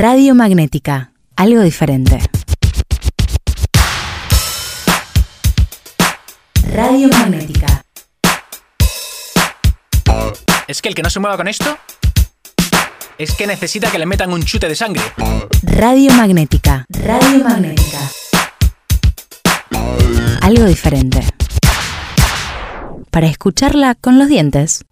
Radio Magnética, algo diferente. Radio Magnética. ¿Es que el que no se mueva con esto? Es que necesita que le metan un chute de sangre. Radio Magnética. Radio Magnética. Algo diferente. Para escucharla con los dientes.